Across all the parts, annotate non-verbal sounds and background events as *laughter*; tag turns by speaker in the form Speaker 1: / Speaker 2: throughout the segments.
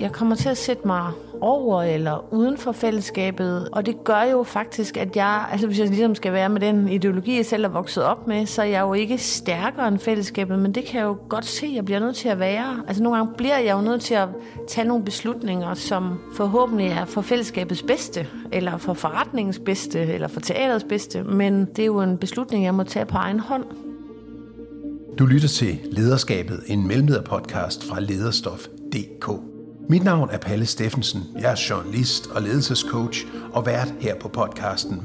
Speaker 1: jeg kommer til at sætte mig over eller uden for fællesskabet, og det gør jo faktisk, at jeg, altså hvis jeg ligesom skal være med den ideologi, jeg selv er vokset op med, så er jeg jo ikke stærkere end fællesskabet, men det kan jeg jo godt se, at jeg bliver nødt til at være. Altså nogle gange bliver jeg jo nødt til at tage nogle beslutninger, som forhåbentlig er for fællesskabets bedste, eller for forretningens bedste, eller for teaterets bedste, men det er jo en beslutning, jeg må tage på egen hånd.
Speaker 2: Du lytter til Lederskabet, en mellemlederpodcast fra lederstof.dk. Mit navn er Palle Steffensen. Jeg er journalist og ledelsescoach og vært her på podcasten.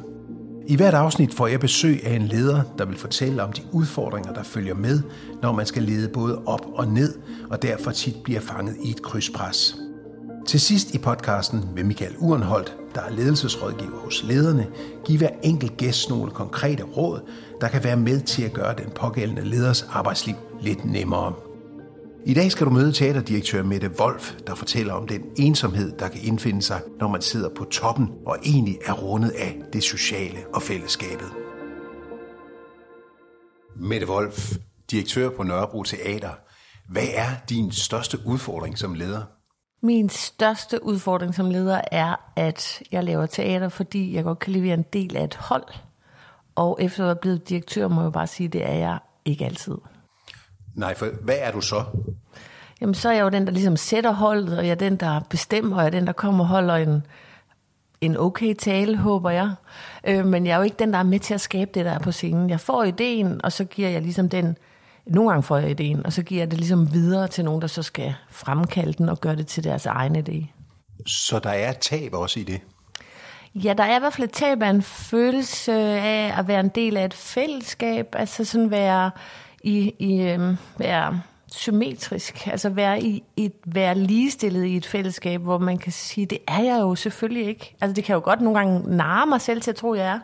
Speaker 2: I hvert afsnit får jeg besøg af en leder, der vil fortælle om de udfordringer, der følger med, når man skal lede både op og ned, og derfor tit bliver fanget i et krydspres. Til sidst i podcasten vil Michael Urenholdt, der er ledelsesrådgiver hos lederne, give hver enkelt gæst nogle konkrete råd, der kan være med til at gøre den pågældende leders arbejdsliv lidt nemmere. I dag skal du møde teaterdirektør Mette Wolf, der fortæller om den ensomhed, der kan indfinde sig, når man sidder på toppen og egentlig er rundet af det sociale og fællesskabet. Mette Wolf, direktør på Nørrebro Teater. Hvad er din største udfordring som leder?
Speaker 1: Min største udfordring som leder er, at jeg laver teater, fordi jeg godt kan levere en del af et hold. Og efter at være blevet direktør, må jeg bare sige, at det er jeg ikke altid.
Speaker 2: Nej, for hvad er du så?
Speaker 1: Jamen, så er jeg jo den, der ligesom sætter holdet, og jeg er den, der bestemmer, og jeg er den, der kommer og holder en, en okay tale, håber jeg. Øh, men jeg er jo ikke den, der er med til at skabe det, der er på scenen. Jeg får ideen, og så giver jeg ligesom den... Nogle gange får jeg ideen, og så giver jeg det ligesom videre til nogen, der så skal fremkalde den og gøre det til deres egen idé.
Speaker 2: Så der er tab også i det?
Speaker 1: Ja, der er i hvert fald et tab af en følelse af at være en del af et fællesskab, altså sådan være i, i øh, være symmetrisk, altså være, i et, være ligestillet i et fællesskab, hvor man kan sige, det er jeg jo selvfølgelig ikke. Altså det kan jo godt nogle gange narre mig selv til at tro, jeg er.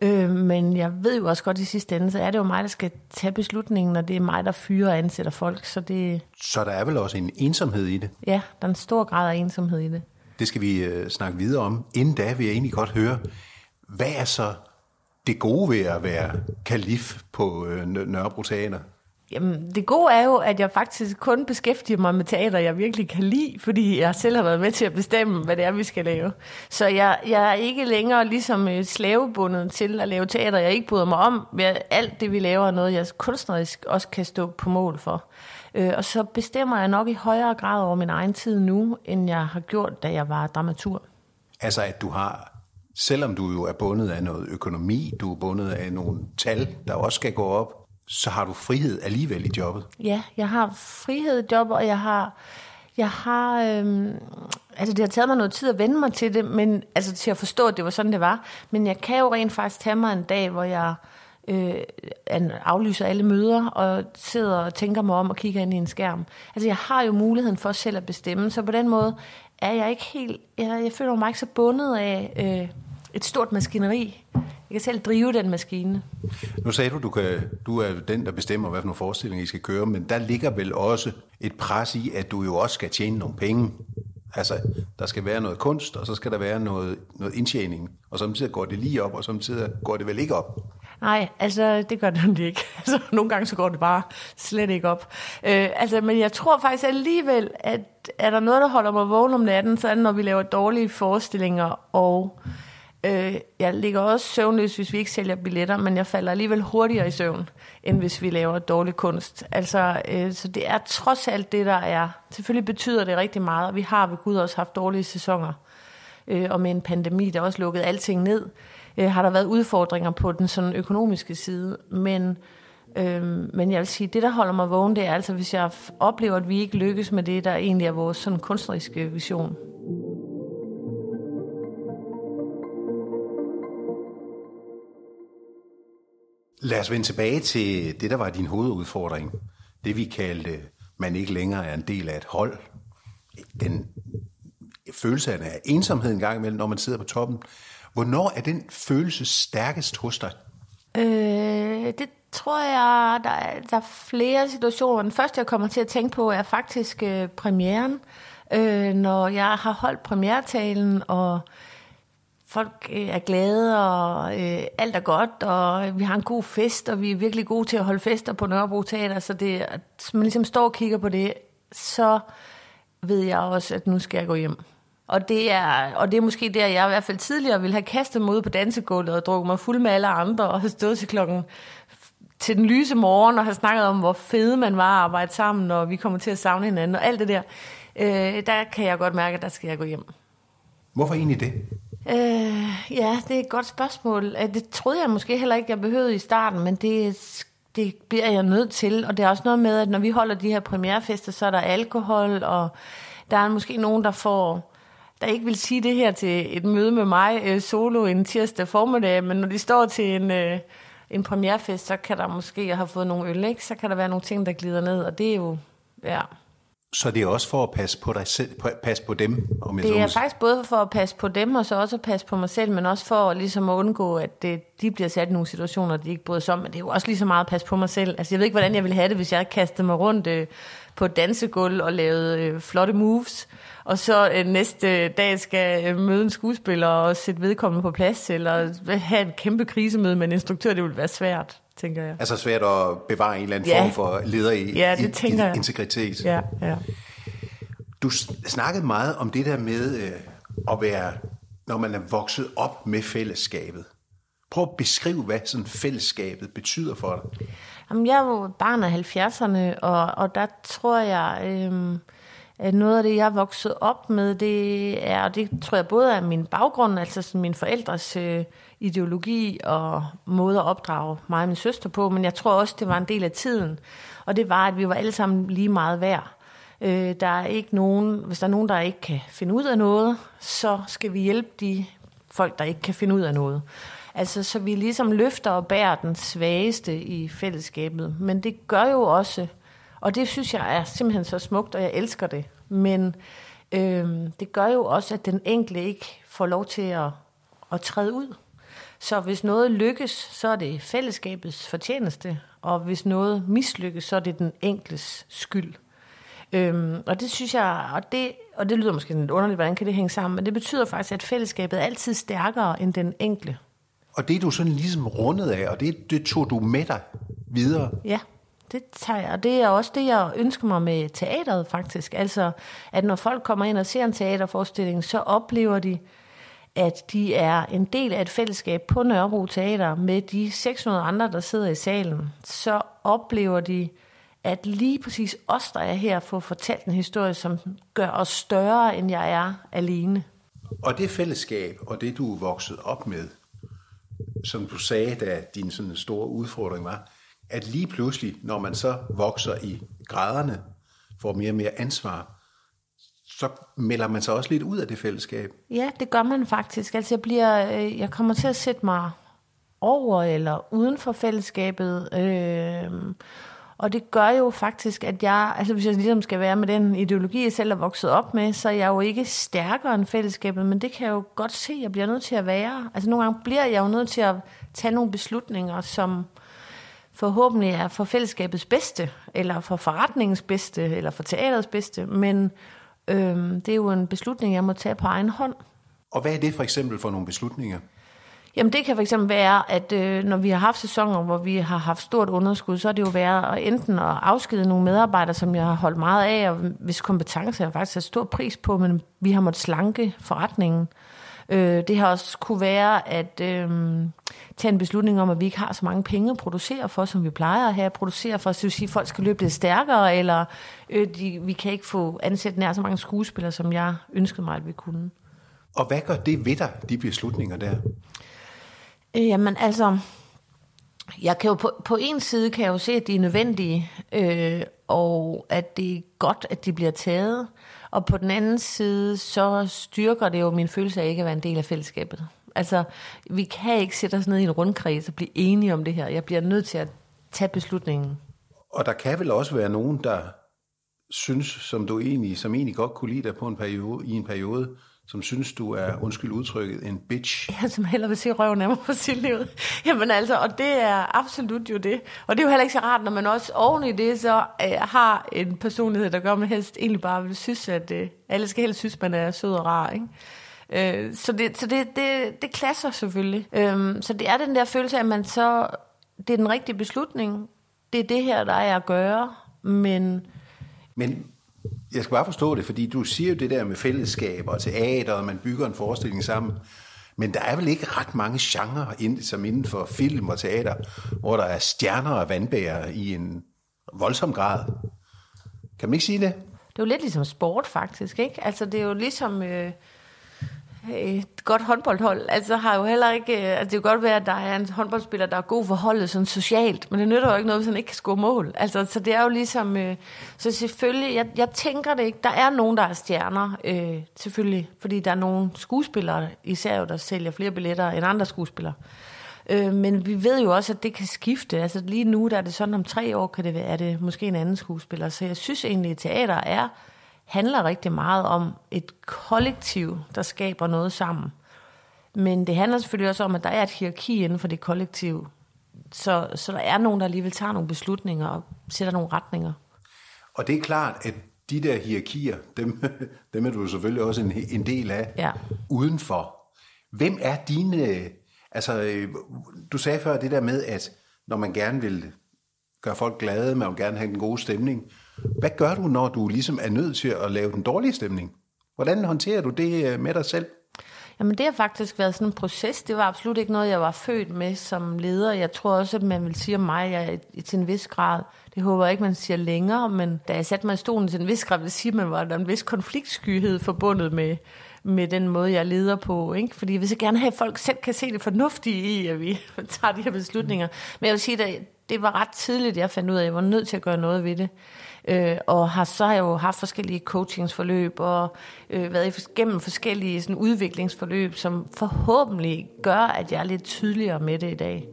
Speaker 1: Øh, men jeg ved jo også godt i sidste ende, så er det jo mig, der skal tage beslutningen, og det er mig, der fyrer og ansætter folk. Så, det,
Speaker 2: så der er vel også en ensomhed i det?
Speaker 1: Ja, der er en stor grad af ensomhed i det.
Speaker 2: Det skal vi øh, snakke videre om. Inden da vil jeg egentlig godt høre, hvad er så det gode ved at være kalif på øh, Nørrebro Teater?
Speaker 1: Jamen, det gode er jo, at jeg faktisk kun beskæftiger mig med teater, jeg virkelig kan lide, fordi jeg selv har været med til at bestemme, hvad det er, vi skal lave. Så jeg, jeg er ikke længere ligesom slavebundet til at lave teater, jeg ikke bryder mig om. Alt det, vi laver, er noget, jeg kunstnerisk også kan stå på mål for. Øh, og så bestemmer jeg nok i højere grad over min egen tid nu, end jeg har gjort, da jeg var dramatur.
Speaker 2: Altså, at du har selvom du jo er bundet af noget økonomi, du er bundet af nogle tal, der også skal gå op, så har du frihed alligevel i jobbet.
Speaker 1: Ja, jeg har frihed i jobbet, og jeg har, jeg har, øhm, altså det har taget mig noget tid at vende mig til det, men altså til at forstå, at det var sådan, det var. Men jeg kan jo rent faktisk tage mig en dag, hvor jeg øh, aflyser alle møder og sidder og tænker mig om og kigger ind i en skærm. Altså jeg har jo muligheden for selv at bestemme, så på den måde er jeg ikke helt, jeg, jeg føler mig ikke så bundet af øh, et stort maskineri. Jeg kan selv drive den maskine.
Speaker 2: Nu sagde du, du, kan, du er den, der bestemmer, hvad for nogle forestillinger I skal køre, men der ligger vel også et pres i, at du jo også skal tjene nogle penge. Altså, der skal være noget kunst, og så skal der være noget, noget indtjening. Og samtidig går det lige op, og samtidig går det vel ikke op.
Speaker 1: Nej, altså det gør det ikke. *laughs* Altså, nogle gange så går det bare slet ikke op. Øh, altså, men jeg tror faktisk alligevel, at er der noget, der holder mig vågen om natten, så er det, når vi laver dårlige forestillinger, og øh, jeg ligger også søvnløs, hvis vi ikke sælger billetter, men jeg falder alligevel hurtigere i søvn, end hvis vi laver dårlig kunst. Altså, øh, så det er trods alt det, der er. Selvfølgelig betyder det rigtig meget, og vi har ved Gud også haft dårlige sæsoner, øh, og med en pandemi, der også lukkede alting ned øh, har der været udfordringer på den sådan økonomiske side, men, øh, men jeg vil sige, det der holder mig vågen, det er altså, hvis jeg oplever, at vi ikke lykkes med det, der egentlig er vores sådan kunstneriske vision.
Speaker 2: Lad os vende tilbage til det, der var din hovedudfordring. Det vi kaldte, man ikke længere er en del af et hold. Den følelse af ensomhed en gang imellem, når man sidder på toppen. Hvornår er den følelse stærkest hos dig?
Speaker 1: Øh, det tror jeg, der er, der er flere situationer. Den første, jeg kommer til at tænke på, er faktisk øh, premieren. Øh, når jeg har holdt premiertalen, og folk øh, er glade, og øh, alt er godt, og vi har en god fest, og vi er virkelig gode til at holde fester på Nørrebro Teater, så det, at man ligesom står og kigger på det, så ved jeg også, at nu skal jeg gå hjem. Og det, er, og det er måske der, jeg i hvert fald tidligere ville have kastet mig ud på dansegulvet og drukket mig fuld med alle andre og have *laughs* stået til klokken til den lyse morgen og have snakket om, hvor fede man var at arbejde sammen, og vi kommer til at savne hinanden og alt det der. Øh, der kan jeg godt mærke, at der skal jeg gå hjem.
Speaker 2: Hvorfor egentlig det?
Speaker 1: Øh, ja, det er et godt spørgsmål. Øh, det troede jeg måske heller ikke, jeg behøvede i starten, men det, det bliver jeg nødt til. Og det er også noget med, at når vi holder de her premierefester, så er der alkohol, og der er måske nogen, der får der ikke vil sige det her til et møde med mig øh, solo en tirsdag formiddag, men når de står til en, øh, en premierefest, så kan der måske have fået nogle øl, ikke? så kan der være nogle ting, der glider ned, og det er jo, ja,
Speaker 2: så det er også for at passe på dig selv, passe på dem?
Speaker 1: Om jeg det er faktisk både for at passe på dem, og så også at passe på mig selv, men også for ligesom at undgå, at det, de bliver sat i nogle situationer, de ikke bryder sig om. Men det er jo også lige så meget at passe på mig selv. Altså jeg ved ikke, hvordan jeg ville have det, hvis jeg kastede mig rundt øh, på et dansegulv og lavede øh, flotte moves, og så øh, næste dag skal øh, møde en skuespiller og sætte vedkommende på plads, eller have en kæmpe krisemøde med en instruktør, det ville være svært tænker jeg.
Speaker 2: Altså svært at bevare en eller anden ja. form for leder i,
Speaker 1: ja, det
Speaker 2: i, i integritet.
Speaker 1: Ja, ja.
Speaker 2: Du snakkede meget om det der med øh, at være, når man er vokset op med fællesskabet. Prøv at beskrive, hvad sådan fællesskabet betyder for dig.
Speaker 1: Jamen, jeg er jo barn af 70'erne, og, og der tror jeg, øh, Øh, noget af det, jeg er vokset op med, det er, og det tror jeg både er min baggrund, altså sådan min forældres øh, ideologi og måde at opdrage mig og min søster på, men jeg tror også, det var en del af tiden. Og det var, at vi var alle sammen lige meget værd. Øh, der er ikke nogen, hvis der er nogen, der ikke kan finde ud af noget, så skal vi hjælpe de folk, der ikke kan finde ud af noget. Altså, så vi ligesom løfter og bærer den svageste i fællesskabet. Men det gør jo også, og det synes jeg er simpelthen så smukt, og jeg elsker det. Men øh, det gør jo også, at den enkelte ikke får lov til at, at træde ud. Så hvis noget lykkes, så er det fællesskabets fortjeneste, og hvis noget mislykkes, så er det den enkeltes skyld. Øhm, og det synes jeg, og det, og det lyder måske lidt underligt, hvordan kan det hænge sammen, men det betyder faktisk, at fællesskabet er altid stærkere end den enkelte.
Speaker 2: Og det er du sådan ligesom rundet af, og det, det tog du med dig videre.
Speaker 1: Ja, det tager jeg, og det er også det, jeg ønsker mig med teateret faktisk. Altså, at når folk kommer ind og ser en teaterforestilling, så oplever de, at de er en del af et fællesskab på Nørrebro Teater med de 600 andre, der sidder i salen. Så oplever de, at lige præcis os, der er her, får fortalt en historie, som gør os større, end jeg er alene.
Speaker 2: Og det fællesskab, og det du er vokset op med, som du sagde, da din sådan store udfordring var, at lige pludselig, når man så vokser i graderne, får mere og mere ansvar, så melder man sig også lidt ud af det fællesskab.
Speaker 1: Ja, det gør man faktisk. Altså jeg, bliver, øh, jeg kommer til at sætte mig over eller uden for fællesskabet. Øh, og det gør jo faktisk, at jeg, altså hvis jeg ligesom skal være med den ideologi, jeg selv er vokset op med, så er jeg jo ikke stærkere end fællesskabet, men det kan jeg jo godt se, jeg bliver nødt til at være. Altså nogle gange bliver jeg jo nødt til at tage nogle beslutninger, som forhåbentlig er for fællesskabets bedste, eller for forretningens bedste, eller for teaterets bedste, men øhm, det er jo en beslutning, jeg må tage på egen hånd.
Speaker 2: Og hvad er det for eksempel for nogle beslutninger?
Speaker 1: Jamen det kan fx være, at øh, når vi har haft sæsoner, hvor vi har haft stort underskud, så er det jo været at enten at afskede nogle medarbejdere, som jeg har holdt meget af, og hvis kompetencer jeg faktisk har stor pris på, men vi har måttet slanke forretningen. Øh, det har også kunne være at øh, tage en beslutning om, at vi ikke har så mange penge at producere for, som vi plejer at have at producere for. Så det vil sige, at folk skal løbe lidt stærkere, eller øh, de, vi kan ikke få ansat nær så mange skuespillere, som jeg ønskede mig, at vi kunne.
Speaker 2: Og hvad gør det ved dig, de beslutninger der?
Speaker 1: Øh, jamen altså, jeg kan jo på, på en side kan jeg jo se, at de er nødvendige, øh, og at det er godt, at de bliver taget. Og på den anden side, så styrker det jo min følelse af ikke at være en del af fællesskabet. Altså, vi kan ikke sætte os ned i en rundkreds og blive enige om det her. Jeg bliver nødt til at tage beslutningen.
Speaker 2: Og der kan vel også være nogen, der synes, som du egentlig, som egentlig godt kunne lide dig på en periode, i en periode, som synes, du er, undskyld udtrykket, en bitch. *laughs*
Speaker 1: Ja, som heller vil se røven af mig på sit liv. *laughs* Jamen altså, og det er absolut jo det. Og det er jo heller ikke så rart, når man også oven i det, så uh, har en personlighed, der gør, at man helst egentlig bare vil synes, at uh, alle skal helst synes, man er sød og rar, ikke? Uh, så det, så det, det, det klasser selvfølgelig. Uh, så det er den der følelse af, at man så, det er den rigtige beslutning. Det er det her, der er at gøre, men...
Speaker 2: Men jeg skal bare forstå det, fordi du siger jo det der med fællesskab og teater, og man bygger en forestilling sammen. Men der er vel ikke ret mange genrer, som inden for film og teater, hvor der er stjerner og vandbærer i en voldsom grad. Kan man ikke sige det?
Speaker 1: Det er jo lidt ligesom sport, faktisk, ikke? Altså, det er jo ligesom... Øh Øh, et godt håndboldhold. Altså har jo heller ikke, øh, altså det kan godt være, at der er en håndboldspiller, der er god for holdet sådan socialt, men det nytter jo ikke noget, hvis han ikke kan score mål. Altså, så det er jo ligesom, øh, så selvfølgelig, jeg, jeg tænker det ikke, der er nogen, der er stjerner, øh, selvfølgelig, fordi der er nogle skuespillere, især jo, der sælger flere billetter end andre skuespillere. Øh, men vi ved jo også, at det kan skifte. Altså lige nu, der er det sådan, om tre år kan det være, er det måske en anden skuespiller. Så jeg synes egentlig, at teater er handler rigtig meget om et kollektiv, der skaber noget sammen. Men det handler selvfølgelig også om, at der er et hierarki inden for det kollektiv. Så, så der er nogen, der alligevel tager nogle beslutninger og sætter nogle retninger.
Speaker 2: Og det er klart, at de der hierarkier, dem, *laughs* dem er du selvfølgelig også en, en del af
Speaker 1: ja.
Speaker 2: udenfor. Hvem er dine... Altså, du sagde før det der med, at når man gerne vil gøre folk glade, man vil gerne have en god stemning, hvad gør du, når du ligesom er nødt til at lave den dårlige stemning? Hvordan håndterer du det øh, med dig selv?
Speaker 1: Jamen det har faktisk været sådan en proces. Det var absolut ikke noget, jeg var født med som leder. Jeg tror også, at man vil sige om mig at jeg, til en vis grad. Det håber jeg ikke, man siger længere, men da jeg satte mig i stolen til en vis grad, vil sige, at man var der en vis konfliktskyhed forbundet med, med den måde, jeg leder på. Ikke? Fordi hvis jeg gerne have, at folk selv kan se det fornuftige i, at vi *laughs* tager de her beslutninger. Men jeg vil sige, at det var ret tidligt, jeg fandt ud af, at jeg var nødt til at gøre noget ved det. Øh, og har så har jeg jo haft forskellige coachingsforløb og øh, været igennem forskellige sådan, udviklingsforløb, som forhåbentlig gør, at jeg er lidt tydeligere med det i dag.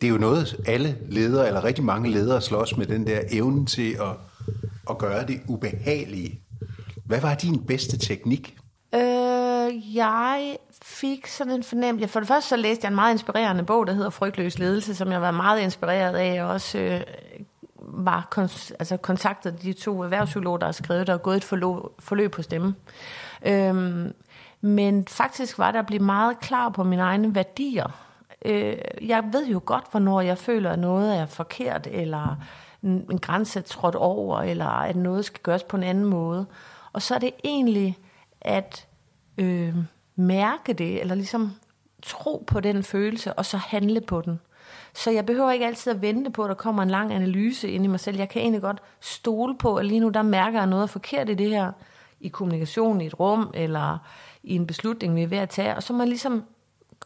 Speaker 2: Det er jo noget, alle ledere, eller rigtig mange ledere slås med den der evne til at, at gøre det ubehagelige. Hvad var din bedste teknik?
Speaker 1: Øh, jeg fik sådan en fornemmelse. For det første så læste jeg en meget inspirerende bog, der hedder Frygtløs Ledelse, som jeg var meget inspireret af, og også øh, var kons- altså kontaktet de to erhvervspsykologer, der har skrevet der og gået et forløb, forløb på stemme. Øhm, men faktisk var der at blive meget klar på mine egne værdier. Øh, jeg ved jo godt, hvornår jeg føler, at noget er forkert, eller en, en grænse er trådt over, eller at noget skal gøres på en anden måde. Og så er det egentlig at øh, mærke det, eller ligesom tro på den følelse, og så handle på den. Så jeg behøver ikke altid at vente på, at der kommer en lang analyse ind i mig selv. Jeg kan egentlig godt stole på, at lige nu der mærker jeg noget forkert i det her, i kommunikation, i et rum, eller i en beslutning, vi er ved at tage. Og så, man ligesom,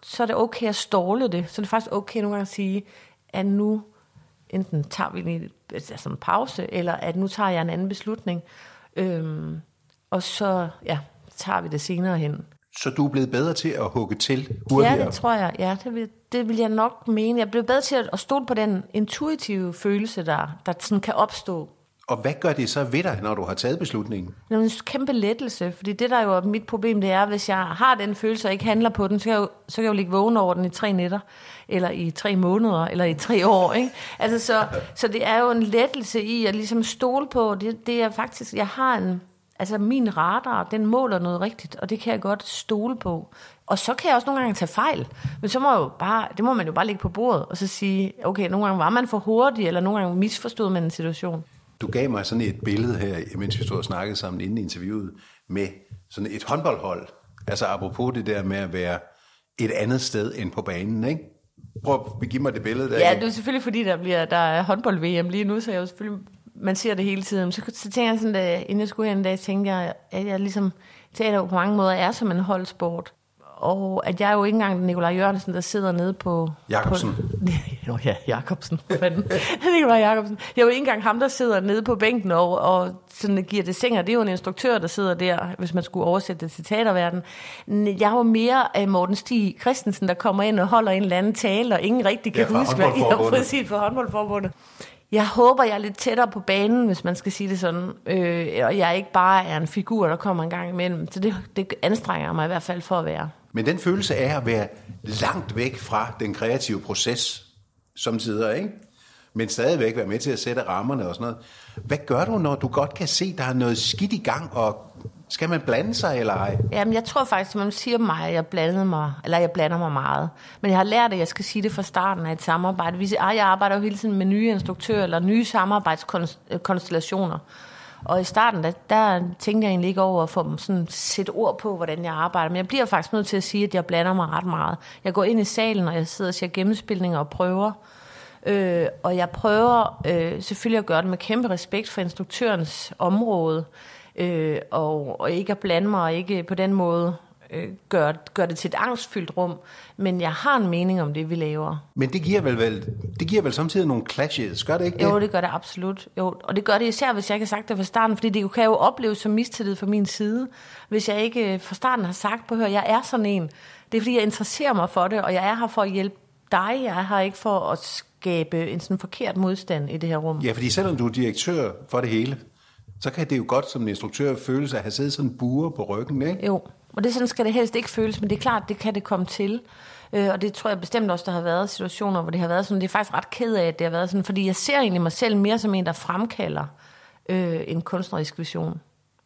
Speaker 1: så er det okay at ståle det. Så er det faktisk okay nogle gange at sige, at nu enten tager vi en, altså en pause, eller at nu tager jeg en anden beslutning. Øhm, og så ja, tager vi det senere hen.
Speaker 2: Så du er blevet bedre til at hugge til hurtigere?
Speaker 1: Ja, det tror jeg. Ja, det, vil, det vil jeg nok mene. Jeg blev bedre til at stole på den intuitive følelse, der, der sådan kan opstå.
Speaker 2: Og hvad gør det så ved dig, når du har taget beslutningen?
Speaker 1: Det er en kæmpe lettelse, fordi det der jo er mit problem, det er, hvis jeg har den følelse og ikke handler på den, så kan jeg jo, så kan jeg jo ligge vågen over den i tre nætter, eller i tre måneder, eller i tre år. Ikke? Altså, så, så det er jo en lettelse i at ligesom stole på, det, det er faktisk, jeg har en, Altså min radar, den måler noget rigtigt, og det kan jeg godt stole på. Og så kan jeg også nogle gange tage fejl. Men så må jeg jo bare, det må man jo bare lægge på bordet, og så sige, okay, nogle gange var man for hurtig, eller nogle gange misforstod man en situation.
Speaker 2: Du gav mig sådan et billede her, mens vi stod og snakkede sammen inden interviewet, med sådan et håndboldhold. Altså apropos det der med at være et andet sted end på banen, ikke? Prøv at give mig det billede der.
Speaker 1: Ja, det er selvfølgelig fordi, der, bliver, der er håndbold-VM lige nu, så jeg er jo selvfølgelig man ser det hele tiden. Så, så tænker jeg sådan, at inden jeg skulle hen en dag, tænkte jeg, at jeg ligesom teater på mange måder er som en holdsport. Og at jeg er jo ikke engang Nikolaj Jørgensen, der sidder nede på...
Speaker 2: Jakobsen.
Speaker 1: På, jo, *laughs* ja, Jakobsen. *laughs* Nikolaj Jakobsen. Jeg er jo ikke engang ham, der sidder nede på bænken og, og sådan giver det sænger. Det er jo en instruktør, der sidder der, hvis man skulle oversætte det til teaterverden. Jeg er jo mere uh, Morten Stig Christensen, der kommer ind og holder en eller anden tale, og ingen rigtig kan ja, huske, hvad jeg har præcis for håndboldforbundet jeg håber, jeg er lidt tættere på banen, hvis man skal sige det sådan. Øh, og jeg ikke bare er en figur, der kommer en gang imellem. Så det, det anstrenger mig i hvert fald for at være.
Speaker 2: Men den følelse af at være langt væk fra den kreative proces, som sidder, ikke? Men stadigvæk være med til at sætte rammerne og sådan noget. Hvad gør du, når du godt kan se, der er noget skidt i gang, og skal man blande sig eller ej?
Speaker 1: Jamen, jeg tror faktisk, at man siger mig, at jeg blandede mig, eller jeg blander mig meget. Men jeg har lært, at jeg skal sige det fra starten af et samarbejde. Hvis jeg arbejder jo hele tiden med nye instruktører eller nye samarbejdskonstellationer. Og i starten, der, der tænkte jeg egentlig ikke over at få dem sådan sætte ord på, hvordan jeg arbejder. Men jeg bliver faktisk nødt til at sige, at jeg blander mig ret meget. Jeg går ind i salen, og jeg sidder og ser gennemspilninger og prøver. Øh, og jeg prøver øh, selvfølgelig at gøre det med kæmpe respekt for instruktørens område, øh, og, og ikke at blande mig, og ikke på den måde øh, gør, gør det til et angstfyldt rum, men jeg har en mening om det, vi laver.
Speaker 2: Men det giver vel, vel, det giver vel samtidig nogle clashes, gør det ikke det?
Speaker 1: Jo, det gør det absolut. Jo, og det gør det især, hvis jeg ikke har sagt det fra starten, fordi det kan jo opleves som mistillid fra min side, hvis jeg ikke øh, fra starten har sagt, på hør, jeg er sådan en. Det er fordi, jeg interesserer mig for det, og jeg er her for at hjælpe dig, jeg er her ikke for at skabe en sådan forkert modstand i det her rum.
Speaker 2: Ja, fordi selvom du er direktør for det hele, så kan det jo godt som instruktør føles at have siddet sådan en bure på ryggen, ikke?
Speaker 1: Jo, og det sådan skal det helst ikke føles, men det er klart, det kan det komme til. Øh, og det tror jeg bestemt også, der har været situationer, hvor det har været sådan, det er faktisk ret ked af, at det har været sådan, fordi jeg ser egentlig mig selv mere som en, der fremkalder øh, en kunstnerisk vision.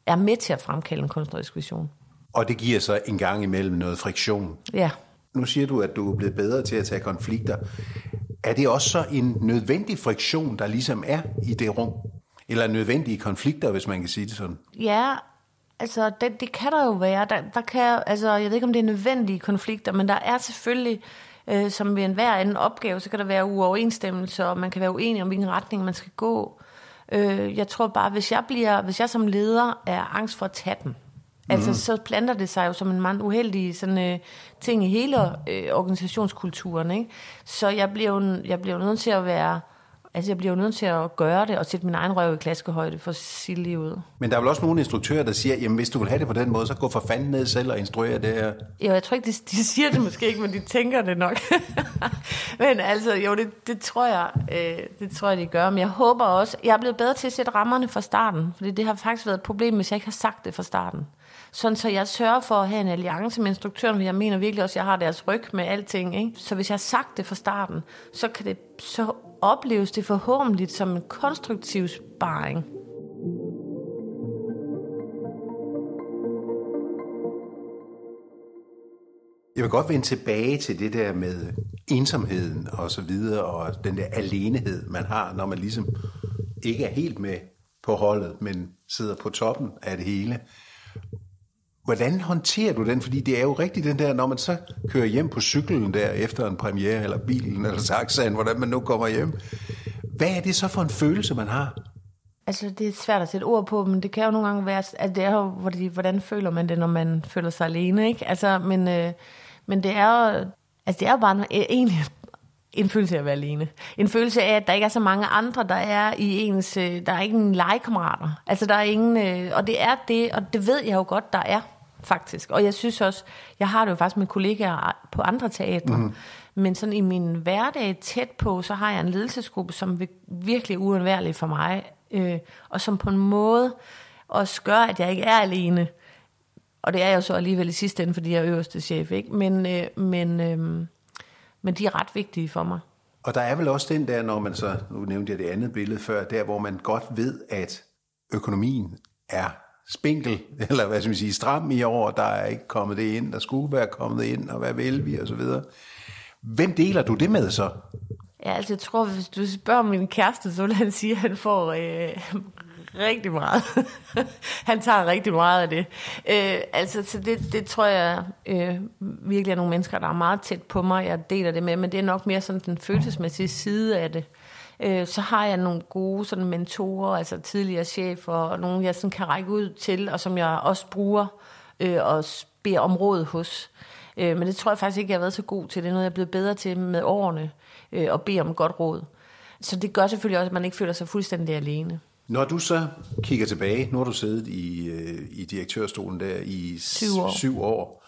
Speaker 1: Er med til at fremkalde en kunstnerisk vision.
Speaker 2: Og det giver så en gang imellem noget friktion.
Speaker 1: Ja.
Speaker 2: Nu siger du, at du er blevet bedre til at tage konflikter. Er det også så en nødvendig friktion, der ligesom er i det rum? Eller nødvendige konflikter, hvis man kan sige det sådan?
Speaker 1: Ja, altså det, det kan der jo være. Der, der kan, altså, jeg ved ikke, om det er nødvendige konflikter, men der er selvfølgelig, øh, som ved enhver anden opgave, så kan der være uoverensstemmelser, og man kan være uenig om, hvilken retning man skal gå. Øh, jeg tror bare, hvis jeg, bliver, hvis jeg som leder er angst for at tage den, Altså, mm. så planter det sig jo som en meget uheldig sådan, øh, ting i hele øh, organisationskulturen. Ikke? Så jeg bliver, jo, jeg bliver jo nødt til at være... Altså, jeg bliver jo nødt til at gøre det og sætte min egen røv i klaskehøjde for at sige lige ud.
Speaker 2: Men der er vel også nogle instruktører, der siger, jamen hvis du vil have det på den måde, så gå for fanden ned selv og instruere det her.
Speaker 1: Jo, jeg tror ikke, de, de siger det måske ikke, men de tænker det nok. *laughs* men altså, jo, det, det, tror jeg, øh, det tror jeg, de gør. Men jeg håber også, jeg er blevet bedre til at sætte rammerne fra starten, fordi det har faktisk været et problem, hvis jeg ikke har sagt det fra starten. Sådan så jeg sørger for at have en alliance med instruktøren, for jeg mener virkelig også, at jeg har deres ryg med alting. Ikke? Så hvis jeg har sagt det fra starten, så kan det så opleves det forhåbentlig som en konstruktiv sparring.
Speaker 2: Jeg vil godt vende tilbage til det der med ensomheden og så videre, og den der alenehed, man har, når man ligesom ikke er helt med på holdet, men sidder på toppen af det hele. Hvordan håndterer du den? Fordi det er jo rigtigt den der, når man så kører hjem på cyklen der efter en premiere, eller bilen, eller taxaen, hvordan man nu kommer hjem. Hvad er det så for en følelse, man har?
Speaker 1: Altså, det er svært at sætte ord på, men det kan jo nogle gange være, at det er jo, hvordan føler man det, når man føler sig alene, ikke? Altså, men, øh, men det er jo, altså, det er jo bare en, egentlig en følelse af at være alene. En følelse af, at der ikke er så mange andre, der er i ens... Øh, der er ingen legekammerater. Altså, der er ingen... Øh, og det er det, og det ved jeg jo godt, der er faktisk. Og jeg synes også, jeg har det jo faktisk med kollegaer på andre teatre. Mm. Men sådan i min hverdag tæt på, så har jeg en ledelsesgruppe, som virkelig er uundværlig for mig. Øh, og som på en måde også gør, at jeg ikke er alene. Og det er jeg jo så alligevel i sidste ende, fordi jeg er øverste chef. Ikke? Men, øh, men, øh, men de er ret vigtige for mig.
Speaker 2: Og der er vel også den der, når man så, nu nævnte jeg det andet billede før, der hvor man godt ved, at økonomien er spinkel, *laughs* eller hvad skal man sige, stram i år, der er ikke kommet det ind, der skulle være kommet ind, og hvad vil vi, og så videre. Hvem deler du det med så?
Speaker 1: Ja, altså jeg tror, hvis du spørger min kæreste, så vil han sige, at han får øh, rigtig meget. *laughs* han tager rigtig meget af det. Øh, altså, så det, det tror jeg øh, virkelig er nogle mennesker, der er meget tæt på mig, jeg deler det med, men det er nok mere sådan den følelsesmæssige side af det. Øh, så har jeg nogle gode sådan mentorer, altså tidligere chefer, og nogle jeg sådan kan række ud til, og som jeg også bruger øh, og beder om råd hos. Øh, men det tror jeg faktisk ikke, jeg har været så god til. Det er noget, jeg er blevet bedre til med årene, øh, at bede om godt råd. Så det gør selvfølgelig også, at man ikke føler sig fuldstændig alene.
Speaker 2: Når du så kigger tilbage, nu har du siddet i, øh, i direktørstolen der i
Speaker 1: syv år.
Speaker 2: syv år.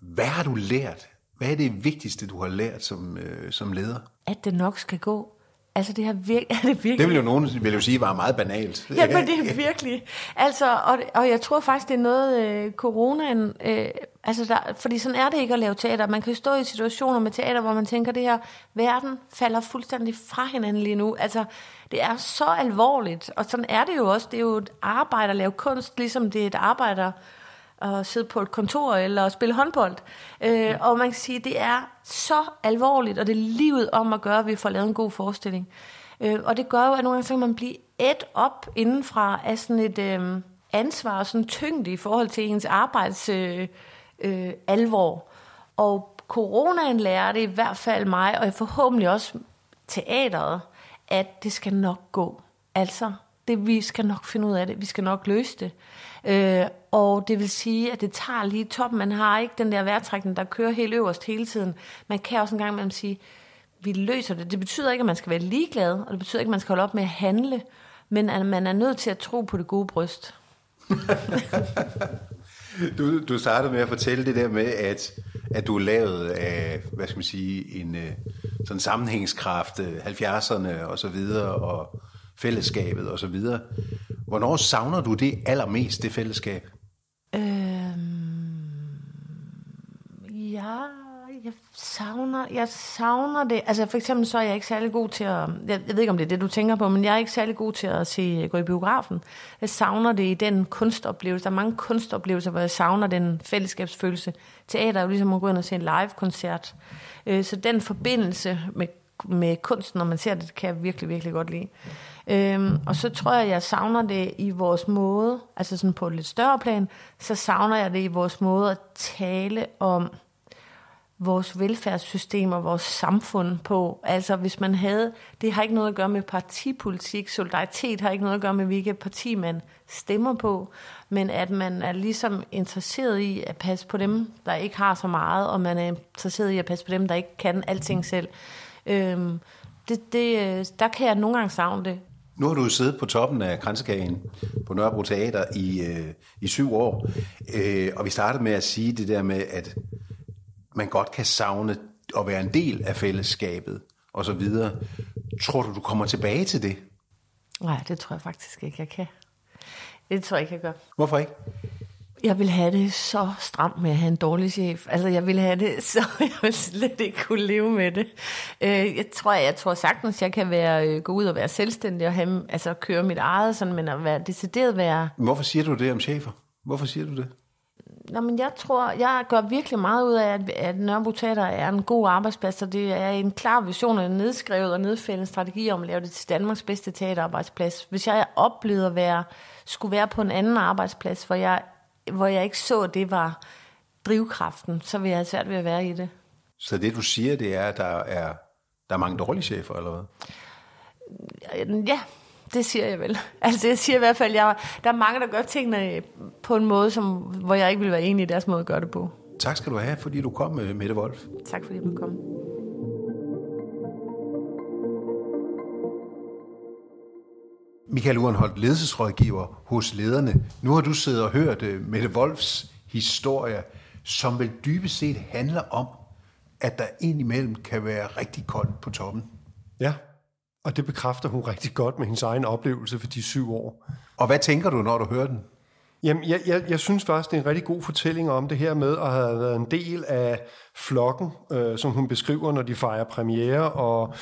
Speaker 2: Hvad har du lært? Hvad er det vigtigste, du har lært som, øh, som leder?
Speaker 1: At det nok skal gå Altså, det, har vir- *laughs* er det virkelig...
Speaker 2: Det vil jo nogen vil jo sige var meget banalt. *laughs*
Speaker 1: Ja, men det er virkelig. Altså, og, og jeg tror faktisk, det er noget, øh, coronaen... Øh, altså, der, fordi sådan er det ikke at lave teater. Man kan jo stå i situationer med teater, hvor man tænker, det her verden falder fuldstændig fra hinanden lige nu. Altså, det er så alvorligt, og sådan er det jo også. Det er jo et arbejde at lave kunst, ligesom det er et arbejde at sidde på et kontor eller at spille håndbold. Øh, og man kan sige, at det er så alvorligt, og det er livet om at gøre, at vi får lavet en god forestilling. Øh, og det gør jo, at nogle gange så kan man blive et op indenfra af sådan et øh, ansvar og sådan tyngde i forhold til ens arbejds øh, øh, alvor. Og coronaen lærer det i hvert fald mig, og forhåbentlig også teateret, at det skal nok gå. Altså, det, vi skal nok finde ud af det. Vi skal nok løse det. Øh, og det vil sige, at det tager lige toppen. Man har ikke den der vejrtrækning, der kører helt øverst hele tiden. Man kan også en gang imellem sige, vi løser det. Det betyder ikke, at man skal være ligeglad, og det betyder ikke, at man skal holde op med at handle, men at man er nødt til at tro på det gode bryst. *laughs*
Speaker 2: du, du startede med at fortælle det der med, at, at du er lavet af, hvad skal man sige, en øh, sådan sammenhængskraft, øh, 70'erne og så videre, og fællesskabet og så videre. Hvornår savner du det allermest, det fællesskab? Øhm,
Speaker 1: ja, jeg savner, jeg savner det. Altså for eksempel så er jeg ikke særlig god til at, jeg, jeg ved ikke om det er det, du tænker på, men jeg er ikke særlig god til at se, gå i biografen. Jeg savner det i den kunstoplevelse. Der er mange kunstoplevelser, hvor jeg savner den fællesskabsfølelse. Teater er jo ligesom at gå ind og se en live-koncert. Øh, så den forbindelse med, med kunsten, når man ser det, kan jeg virkelig, virkelig godt lide. Øhm, og så tror jeg, jeg savner det i vores måde, altså sådan på et lidt større plan, så savner jeg det i vores måde at tale om vores velfærdssystem og vores samfund på. Altså hvis man havde, det har ikke noget at gøre med partipolitik, solidaritet har ikke noget at gøre med, hvilket parti man stemmer på, men at man er ligesom interesseret i at passe på dem, der ikke har så meget, og man er interesseret i at passe på dem, der ikke kan alting selv. Øhm, det, det, der kan jeg nogle gange savne det.
Speaker 2: Nu har du siddet på toppen af Kransekagen på Nørrebro Teater i, øh, i syv år, øh, og vi startede med at sige det der med, at man godt kan savne at være en del af fællesskabet og så videre. Tror du, du kommer tilbage til det?
Speaker 1: Nej, det tror jeg faktisk ikke, jeg kan. Det tror jeg ikke, jeg gør.
Speaker 2: Hvorfor ikke?
Speaker 1: Jeg vil have det så stramt med at have en dårlig chef. Altså, jeg vil have det, så *laughs* jeg vil slet ikke kunne leve med det. Øh, jeg tror, jeg tror sagtens, jeg kan være, øh, gå ud og være selvstændig og have, altså, køre mit eget, sådan, men at være decideret være...
Speaker 2: Hvorfor siger du det om chefer? Hvorfor siger du det?
Speaker 1: Nå, men jeg tror, jeg gør virkelig meget ud af, at, at Nørrebro Teater er en god arbejdsplads, og det er en klar vision og en nedskrevet og nedfældet strategi om at lave det til Danmarks bedste teaterarbejdsplads. Hvis jeg oplevede at være, skulle være på en anden arbejdsplads, hvor jeg hvor jeg ikke så, det var drivkraften, så vil jeg have svært ved at være i det.
Speaker 2: Så det du siger, det er, at der er, der er mange dårlige chefer, eller hvad?
Speaker 1: Ja, det siger jeg vel. *laughs* Altså jeg siger i hvert fald, at jeg, der er mange, der gør tingene på en måde, som, hvor jeg ikke vil være enig i deres måde at gøre det på.
Speaker 2: Tak skal du have, fordi du kom, med Mette Wolf.
Speaker 1: Tak fordi du kom.
Speaker 2: Michael Urenholdt, ledelsesrådgiver hos lederne. Nu har du siddet og hørt uh, Mette Wolfs historie, som vel dybest set handler om, at der indimellem kan være rigtig koldt på toppen.
Speaker 3: Ja, og det bekræfter hun rigtig godt med hendes egen oplevelse for de syv år.
Speaker 2: Og hvad tænker du, når du hører den?
Speaker 3: Jamen, jeg, jeg, jeg synes faktisk, det er en rigtig god fortælling om det her med at have været en del af flokken, øh, som hun beskriver, når de fejrer premiere, og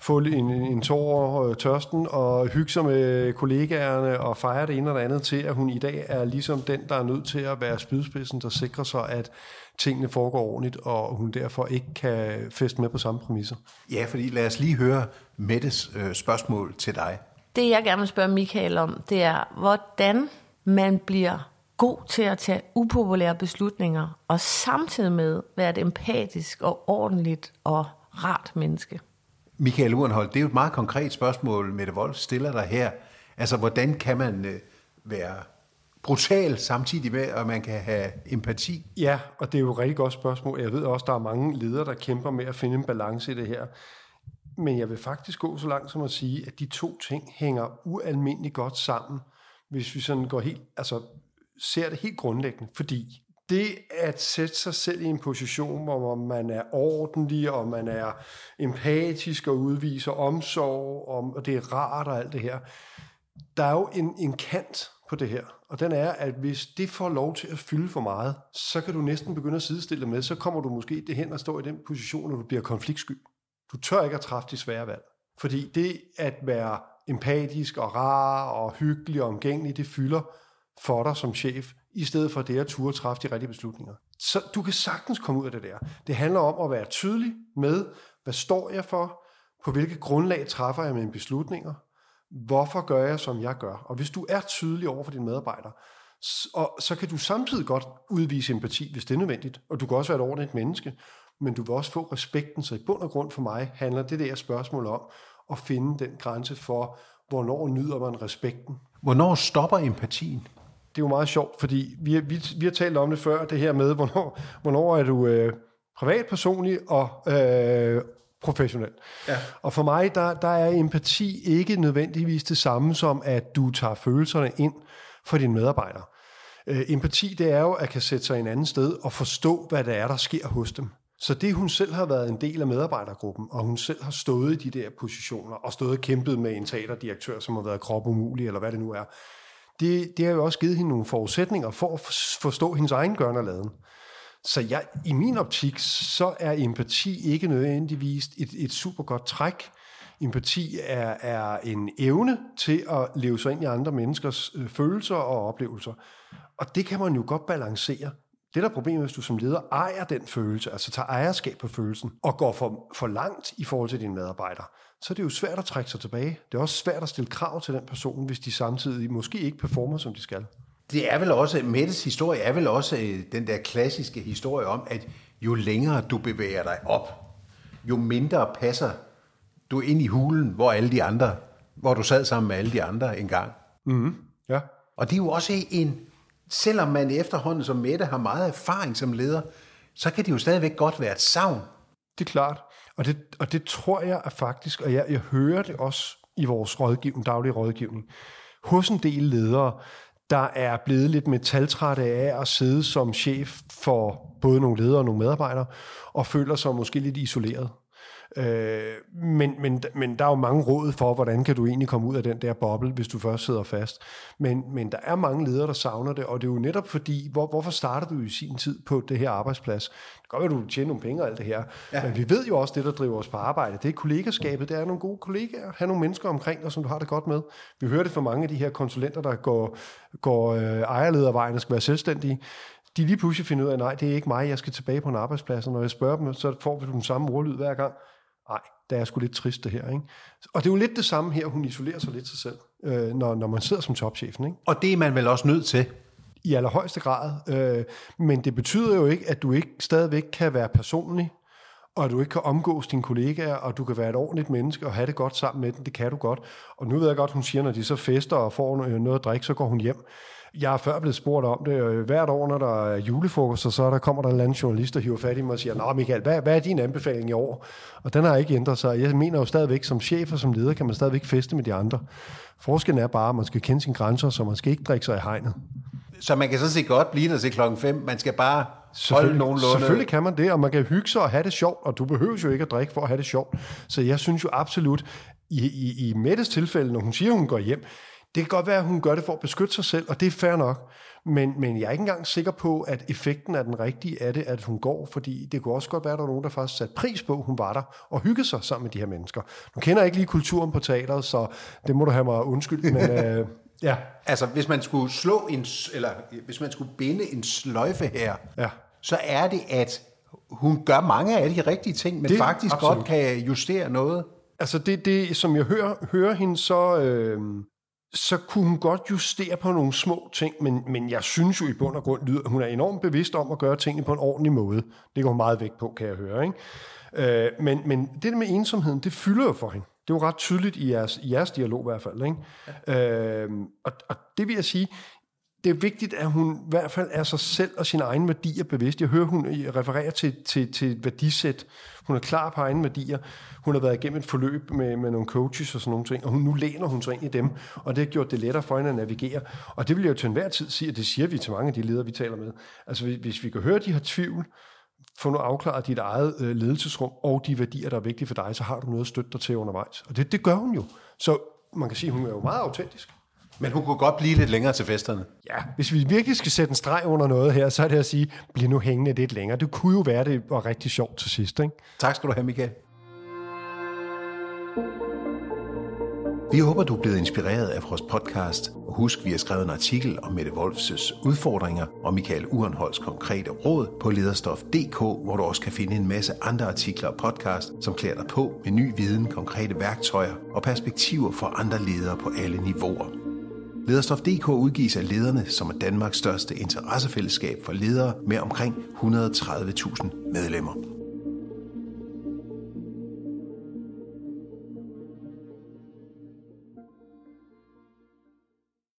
Speaker 3: få en, en tår over øh, tørsten, og hygge sig med kollegaerne, og fejre det ene og det andet til, at hun i dag er ligesom den, der er nødt til at være spydspidsen, der sikrer sig, at tingene foregår ordentligt, og hun derfor ikke kan feste med på samme præmisser.
Speaker 2: Ja, fordi lad os lige høre Mettes øh, spørgsmål til dig.
Speaker 1: Det jeg gerne vil spørge Michael om, det er, hvordan man bliver god til at tage upopulære beslutninger, og samtidig med være et empatisk og ordentligt og rart menneske.
Speaker 2: Michael Urenholdt, det er jo et meget konkret spørgsmål, Mette Wolf stiller dig her. Altså, hvordan kan man øh, være brutal samtidig med, at man kan have empati?
Speaker 3: Ja, og det er jo et rigtig godt spørgsmål. Jeg ved også, der er mange ledere, der kæmper med at finde en balance i det her. Men jeg vil faktisk gå så langt som at sige, at de to ting hænger ualmindeligt godt sammen hvis vi sådan går helt, altså ser det helt grundlæggende, fordi det at sætte sig selv i en position, hvor man er ordentlig, og man er empatisk og udviser omsorg, og det er rart og alt det her, der er jo en, en kant på det her, og den er, at hvis det får lov til at fylde for meget, så kan du næsten begynde at sidestille med, så kommer du måske det hen og står i den position, hvor du bliver konfliktsky. Du tør ikke at træffe de svære valg. Fordi det at være empatisk og rar og hyggelig og omgængelig, det fylder for dig som chef, i stedet for det at turde træffe de rigtige beslutninger. Så du kan sagtens komme ud af det der. Det handler om at være tydelig med, hvad står jeg for, på hvilket grundlag træffer jeg mine beslutninger, hvorfor gør jeg, som jeg gør. Og hvis du er tydelig over for dine medarbejdere, og så kan du samtidig godt udvise empati, hvis det er nødvendigt, og du kan også være et ordentligt menneske, men du vil også få respekten, så i bund og grund for mig handler det der spørgsmål om at finde den grænse for, hvornår nyder man respekten.
Speaker 2: Hvornår stopper empatien?
Speaker 3: Det er jo meget sjovt, fordi vi, vi, vi har talt om det før, det her med, hvornår, hvornår er du øh, privatpersonlig og øh, professionel. Ja. Og for mig, der, der er empati ikke nødvendigvis det samme som, at du tager følelserne ind for dine medarbejdere. Øh, empati, det er jo at kan sætte sig en anden sted og forstå, hvad det er, der sker hos dem. Så det, hun selv har været en del af medarbejdergruppen, og hun selv har stået i de der positioner, og stået og kæmpet med en teaterdirektør, som har været kropumulig, eller hvad det nu er, det, det har jo også givet hende nogle forudsætninger for at forstå hendes egen gørnerladen. Så jeg, i min optik, så er empati ikke nødvendigvis et, et super godt træk. Empati er, er en evne til at leve sig ind i andre menneskers øh, følelser og oplevelser. Og det kan man jo godt balancere. Det der er problemet, hvis du som leder ejer den følelse, altså tager ejerskab på følelsen, og går for, for langt i forhold til dine medarbejdere, så er det jo svært at trække sig tilbage. Det er også svært at stille krav til den person, hvis de samtidig måske ikke performer, som de skal.
Speaker 2: Det er vel også, Mettes historie er vel også øh, den der klassiske historie om, at jo længere du bevæger dig op, jo mindre passer du ind i hulen, hvor alle de andre, hvor du sad sammen med alle de andre engang.
Speaker 3: Mm, ja.
Speaker 2: Og det er jo også en, selvom man efterhånden som Mette har meget erfaring som leder, så kan det jo stadigvæk godt være et savn.
Speaker 3: Det er klart. Og det, og det tror jeg er faktisk, og jeg, jeg hører det også i vores rådgivning, daglige rådgivning, hos en del ledere, der er blevet lidt metaltrætte af at sidde som chef for både nogle ledere og nogle medarbejdere, og føler sig måske lidt isoleret. Øh, men, men, men der er jo mange råd for, hvordan kan du egentlig komme ud af den der boble, hvis du først sidder fast. Men, men der er mange ledere, der savner det, og det er jo netop fordi, hvor, hvorfor starter du i sin tid på det her arbejdsplads? Det kan godt være, at du tjener nogle penge og alt det her, ja. men vi ved jo også, det der driver os på arbejde, det er kollegaskabet, det er nogle gode kollegaer, have nogle mennesker omkring dig, som du har det godt med. Vi hører det fra mange af de her konsulenter, der går, går øh, ejerledervejen og skal være selvstændige de lige pludselig finder ud af, nej, det er ikke mig, jeg skal tilbage på en arbejdsplads, og når jeg spørger dem, så får vi den samme ordlyd hver gang nej, det er sgu lidt trist det her. Ikke? Og det er jo lidt det samme her, hun isolerer sig lidt sig selv, øh, når, når man sidder som topchefen. Ikke?
Speaker 2: Og det er man vel også nødt til?
Speaker 3: I allerhøjeste grad. Øh, men det betyder jo ikke, at du ikke stadigvæk kan være personlig, og du ikke kan omgås dine kollegaer, og du kan være et ordentligt menneske og have det godt sammen med dem. Det kan du godt. Og nu ved jeg godt, hun siger, når de så fester og får noget at drikke, så går hun hjem. Jeg er før blevet spurgt om det. Øh, hvert år, når der er julefrokost, så der kommer der en eller anden journalist, der hiver fat i mig og siger, Nå Michael, hvad, hvad er din anbefaling i år? Og den har ikke ændret sig. Jeg mener jo stadigvæk, som chef og som leder, kan man stadigvæk feste med de andre. Forskellen er bare, at man skal kende sine grænser, så man skal ikke drikke sig i hegnet.
Speaker 2: Så man kan så se godt blive der til klokken 5. Man skal bare holde nogenlunde.
Speaker 3: Selvfølgelig kan man det, og man kan hygge sig og have det sjovt, og du behøver jo ikke at drikke for at have det sjovt. Så jeg synes jo absolut, i, i, i Mettes tilfælde, når hun siger, hun går hjem, det kan godt være, at hun gør det for at beskytte sig selv, og det er fair nok. Men, men jeg er ikke engang sikker på, at effekten er den rigtige af det, at hun går, fordi det kunne også godt være, at der var nogen, der faktisk satte pris på, at hun var der og hyggede sig sammen med de her mennesker. Nu kender jeg ikke lige kulturen på teateret, så det må du have mig undskyld, men *laughs* øh, ja.
Speaker 2: Altså, hvis man skulle slå en, eller hvis man skulle binde en sløjfe her,
Speaker 3: ja.
Speaker 2: så er det, at hun gør mange af de rigtige ting, men det, faktisk absolut. godt kan justere noget.
Speaker 3: Altså det, det som jeg hører, hører hende, så, øh, så kunne hun godt justere på nogle små ting, men, men jeg synes jo i bund og grund, lyder, hun er enormt bevidst om at gøre tingene på en ordentlig måde. Det går meget vægt på, kan jeg høre. Ikke? Øh, men, men det der med ensomheden, det fylder jo for hende. Det er jo ret tydeligt i jeres, i jeres dialog i hvert fald. Ikke? Ja. Øh, og, og det vil jeg sige, det er vigtigt, at hun i hvert fald er sig selv og sine egne værdier bevidst. Jeg hører, hun øh, refererer til, til, til et værdisæt. Hun er klar på egne værdier. Hun har været igennem et forløb med, med nogle coaches og sådan nogle ting, og hun, nu læner hun sig ind i dem, og det har gjort det lettere for hende at navigere. Og det vil jeg jo til enhver tid sige, og det siger vi til mange af de ledere, vi taler med. Altså hvis vi kan høre, at de har tvivl, få nu afklaret dit eget øh, ledelsesrum og de værdier, der er vigtige for dig, så har du noget at støtte dig til undervejs. Og det, det gør hun jo. Så man kan sige, at hun er jo meget autentisk.
Speaker 2: Men hun kunne godt blive lidt længere til festerne.
Speaker 3: Ja, hvis vi virkelig skal sætte en streg under noget her, så er det at sige, bliv nu hængende lidt længere. Det kunne jo være, det var rigtig sjovt til sidst, ikke?
Speaker 2: Tak skal du have, Michael. Vi håber, du er blevet inspireret af vores podcast. Og husk, vi har skrevet en artikel om Mette Wolfs udfordringer og Michael Urenholds konkrete råd på lederstof.dk, hvor du også kan finde en masse andre artikler og podcast, som klæder dig på med ny viden, konkrete værktøjer og perspektiver for andre ledere på alle niveauer. Lederstof.dk udgives af lederne, som er Danmarks største interessefællesskab for ledere med omkring 130.000 medlemmer.